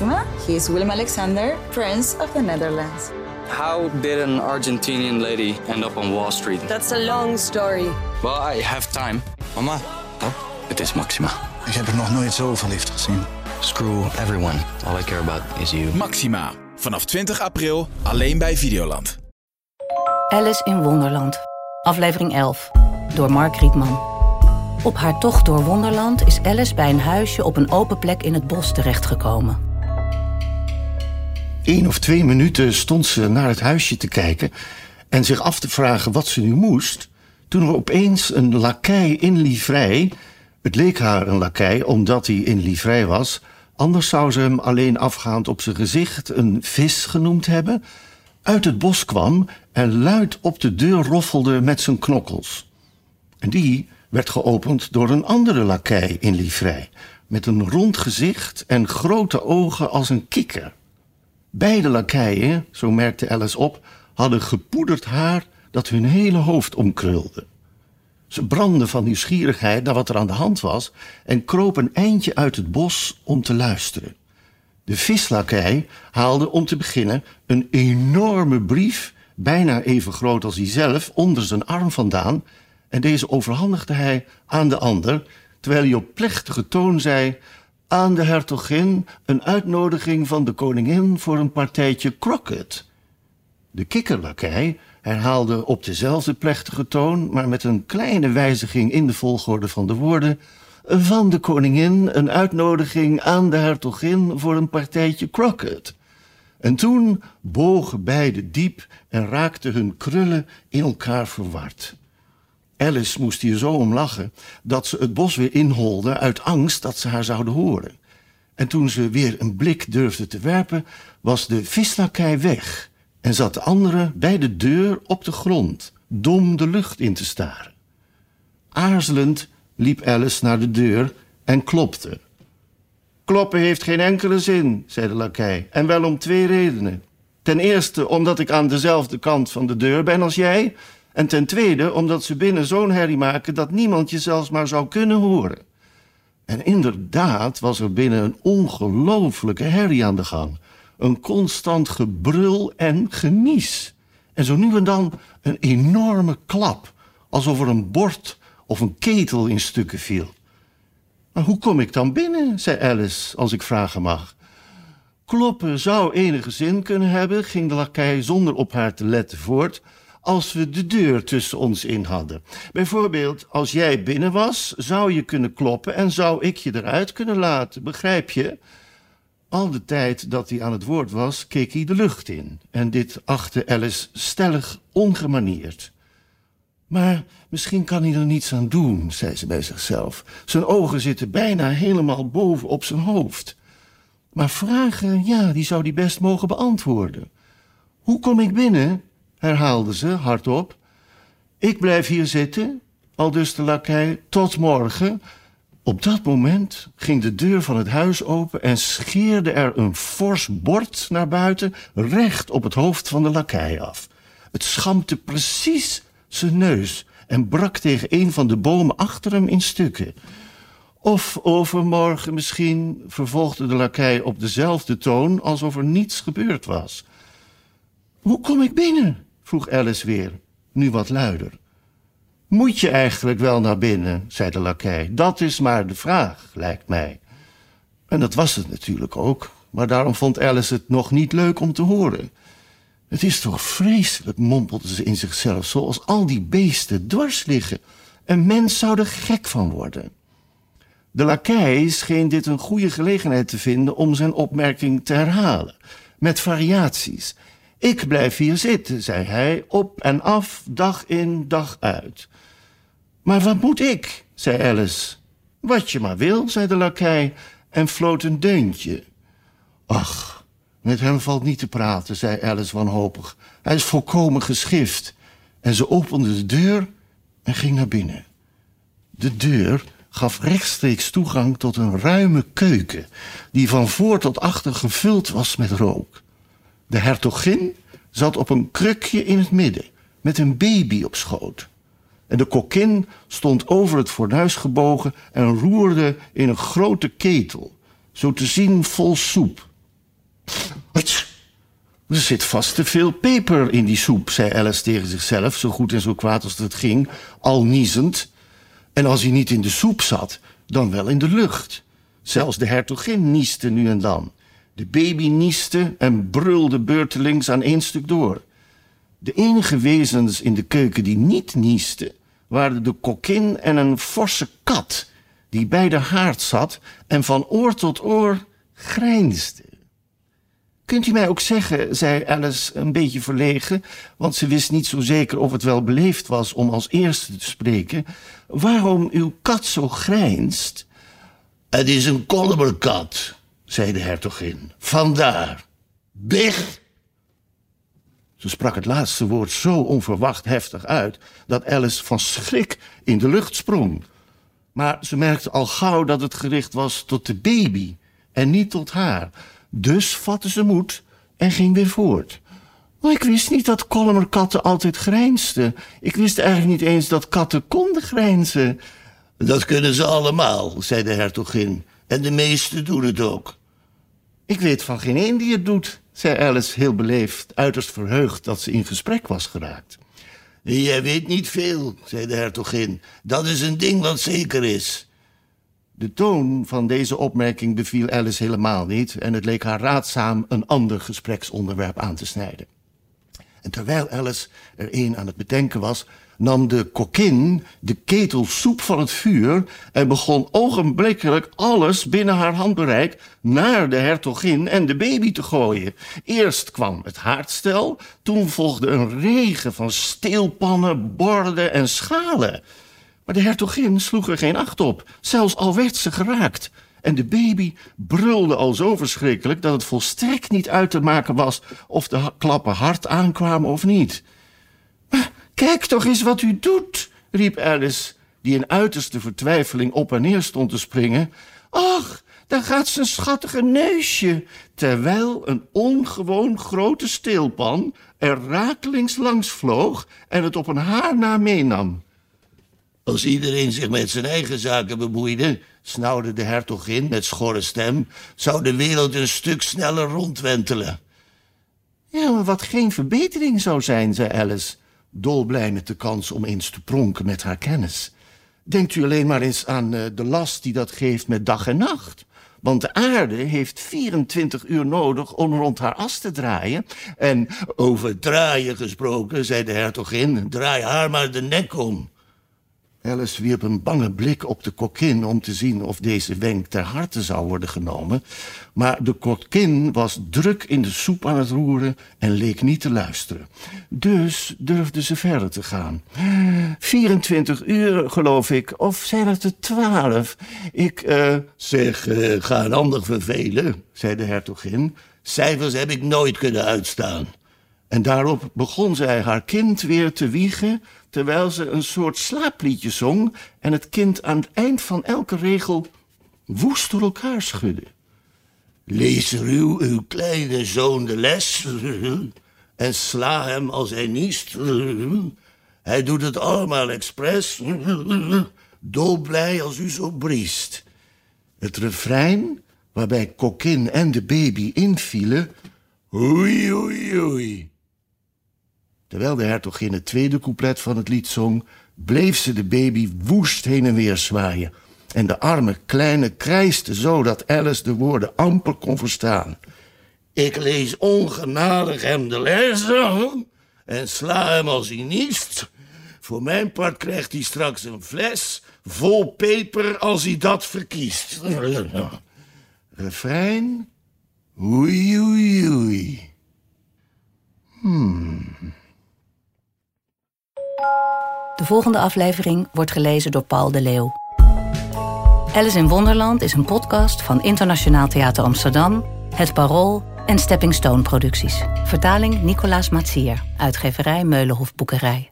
Maxima. He is Willem Alexander, Prince of the Netherlands. How did an Argentinian lady end up on Wall Street? That's a long story. Well, I have time. Mama, Oh, het is Maxima. ik heb er nog nooit zo verliefd gezien. Screw everyone. All I care about is you. Maxima. Vanaf 20 april alleen bij Videoland. Alice in Wonderland. Aflevering 11. Door Mark Rietman. Op haar tocht door Wonderland is Alice bij een huisje op een open plek in het bos terechtgekomen. Eén of twee minuten stond ze naar het huisje te kijken en zich af te vragen wat ze nu moest, toen er opeens een lakij in livrei, het leek haar een lakij omdat hij in livrei was, anders zou ze hem alleen afgaand op zijn gezicht een vis genoemd hebben, uit het bos kwam en luid op de deur roffelde met zijn knokkels. En die werd geopend door een andere lakij in livrei, met een rond gezicht en grote ogen als een kikker. Beide lakeien, zo merkte Alice op, hadden gepoederd haar dat hun hele hoofd omkrulde. Ze brandden van nieuwsgierigheid naar wat er aan de hand was en kroop een eindje uit het bos om te luisteren. De vislakij haalde om te beginnen een enorme brief, bijna even groot als hij zelf, onder zijn arm vandaan en deze overhandigde hij aan de ander, terwijl hij op plechtige toon zei: Aan de hertogin een uitnodiging van de koningin voor een partijtje croquet. De kikkerlakij herhaalde op dezelfde plechtige toon, maar met een kleine wijziging in de volgorde van de woorden: Van de koningin een uitnodiging aan de hertogin voor een partijtje croquet. En toen bogen beiden diep en raakten hun krullen in elkaar verward. Alice moest hier zo om lachen dat ze het bos weer inholde uit angst dat ze haar zouden horen. En toen ze weer een blik durfde te werpen, was de vislakij weg en zat de andere bij de deur op de grond, dom de lucht in te staren. Aarzelend liep Alice naar de deur en klopte. Kloppen heeft geen enkele zin, zei de lakij, en wel om twee redenen. Ten eerste omdat ik aan dezelfde kant van de deur ben als jij, en ten tweede omdat ze binnen zo'n herrie maken dat niemand je zelfs maar zou kunnen horen. En inderdaad was er binnen een ongelooflijke herrie aan de gang. Een constant gebrul en genies. En zo nu en dan een enorme klap, alsof er een bord of een ketel in stukken viel. Maar hoe kom ik dan binnen, zei Alice, als ik vragen mag. Kloppen zou enige zin kunnen hebben, ging de lakij zonder op haar te letten voort, als we de deur tussen ons in hadden. Bijvoorbeeld, als jij binnen was, zou je kunnen kloppen en zou ik je eruit kunnen laten, begrijp je? Al de tijd dat hij aan het woord was, keek hij de lucht in. En dit achtte Alice stellig ongemanierd. Maar misschien kan hij er niets aan doen, zei ze bij zichzelf. Zijn ogen zitten bijna helemaal boven op zijn hoofd. Maar vragen, ja, die zou hij best mogen beantwoorden. Hoe kom ik binnen? Herhaalde ze hardop. Ik blijf hier zitten, aldus de lakij, tot morgen. Op dat moment ging de deur van het huis open en scheerde er een fors bord naar buiten, recht op het hoofd van de lakij af. Het schampte precies zijn neus en brak tegen een van de bomen achter hem in stukken. Of overmorgen misschien, vervolgde de lakij op dezelfde toon alsof er niets gebeurd was. Hoe kom ik binnen? Vroeg Alice weer, nu wat luider. Moet je eigenlijk wel naar binnen, zei de lakij. Dat is maar de vraag, lijkt mij. En dat was het natuurlijk ook, maar daarom vond Alice het nog niet leuk om te horen. Het is toch vreselijk, mompelde ze in zichzelf, zoals al die beesten dwars liggen. Een mens zou er gek van worden. De lakij scheen dit een goede gelegenheid te vinden om zijn opmerking te herhalen, met variaties. Ik blijf hier zitten, zei hij, op en af, dag in, dag uit. Maar wat moet ik? zei Alice. Wat je maar wil, zei de lakij en floot een deuntje. Ach, met hem valt niet te praten, zei Alice wanhopig. Hij is volkomen geschift. En ze opende de deur en ging naar binnen. De deur gaf rechtstreeks toegang tot een ruime keuken, die van voor tot achter gevuld was met rook. De hertogin zat op een krukje in het midden, met een baby op schoot. En de kokkin stond over het fornuis gebogen en roerde in een grote ketel, zo te zien vol soep. Er zit vast te veel peper in die soep, zei Alice tegen zichzelf, zo goed en zo kwaad als het ging, al niezend. En als hij niet in de soep zat, dan wel in de lucht. Zelfs de hertogin nieste nu en dan. De baby nieste en brulde beurtelings aan één stuk door. De enige wezens in de keuken die niet niesten, waren de kokkin en een forse kat, die bij de haard zat en van oor tot oor grijnsde. Kunt u mij ook zeggen, zei Alice een beetje verlegen, want ze wist niet zo zeker of het wel beleefd was om als eerste te spreken, waarom uw kat zo grijnst? Het is een kolmerkat, zei de hertogin. Vandaar. Dicht! Ze sprak het laatste woord zo onverwacht heftig uit dat Alice van schrik in de lucht sprong. Maar ze merkte al gauw dat het gericht was tot de baby en niet tot haar. Dus vatte ze moed en ging weer voort. Maar ik wist niet dat kolmerkatten altijd grijnsden. Ik wist eigenlijk niet eens dat katten konden grijnzen. Dat kunnen ze allemaal, zei de hertogin. En de meesten doen het ook. Ik weet van geen een die het doet, zei Alice heel beleefd, uiterst verheugd dat ze in gesprek was geraakt. Jij weet niet veel, zei de hertogin. Dat is een ding wat zeker is. De toon van deze opmerking beviel Alice helemaal niet en het leek haar raadzaam een ander gespreksonderwerp aan te snijden. En terwijl Alice er een aan het bedenken was, nam de kokkin de ketel soep van het vuur en begon ogenblikkelijk alles binnen haar handbereik naar de hertogin en de baby te gooien. Eerst kwam het haardstel, toen volgde een regen van steelpannen, borden en schalen. Maar de hertogin sloeg er geen acht op, zelfs al werd ze geraakt. En de baby brulde al zo verschrikkelijk dat het volstrekt niet uit te maken was of de klappen hard aankwamen of niet. Kijk toch eens wat u doet, riep Alice, die in uiterste vertwijfeling op en neer stond te springen. Ach, daar gaat zijn schattige neusje, terwijl een ongewoon grote steelpan er rakelings langs vloog en het op een haar na meenam. Als iedereen zich met zijn eigen zaken bemoeide, snauwde de hertogin met schorre stem, zou de wereld een stuk sneller rondwentelen. Ja, maar wat geen verbetering zou zijn, zei Alice, dolblij met de kans om eens te pronken met haar kennis. Denkt u alleen maar eens aan uh, de last die dat geeft met dag en nacht. Want de aarde heeft 24 uur nodig om rond haar as te draaien. En over draaien gesproken, zei de hertogin, draai haar maar de nek om. Alice wierp een bange blik op de kokkin om te zien of deze wenk ter harte zou worden genomen. Maar de kokkin was druk in de soep aan het roeren en leek niet te luisteren. Dus durfde ze verder te gaan. 24 uur, geloof ik, of zijn het er twaalf? Ik, uh, zeg, uh, ga een ander vervelen, zei de hertogin. Cijfers heb ik nooit kunnen uitstaan. En daarop begon zij haar kind weer te wiegen, terwijl ze een soort slaapliedje zong en het kind aan het eind van elke regel woest door elkaar schudde. Lees ruw uw kleine zoon de les en sla hem als hij niest. Hij doet het allemaal expres, dolblij als u zo briest. Het refrein, waarbij Kokkin en de baby invielen, oei, oei, oei. Terwijl de hertogin het tweede couplet van het lied zong, bleef ze de baby woest heen en weer zwaaien. En de arme kleine krijste zo dat Alice de woorden amper kon verstaan. Ik lees ongenadig hem de les en sla hem als hij niest. Voor mijn part krijgt hij straks een fles vol peper als hij dat verkiest. Refrein. Oei, oei, oei. Hmm. De volgende aflevering wordt gelezen door Paul de Leeuw. Alice in Wonderland is een podcast van Internationaal Theater Amsterdam, Het Parool en Stepping Stone Producties. Vertaling Nicolaas Matsier, uitgeverij Meulenhof Boekerij.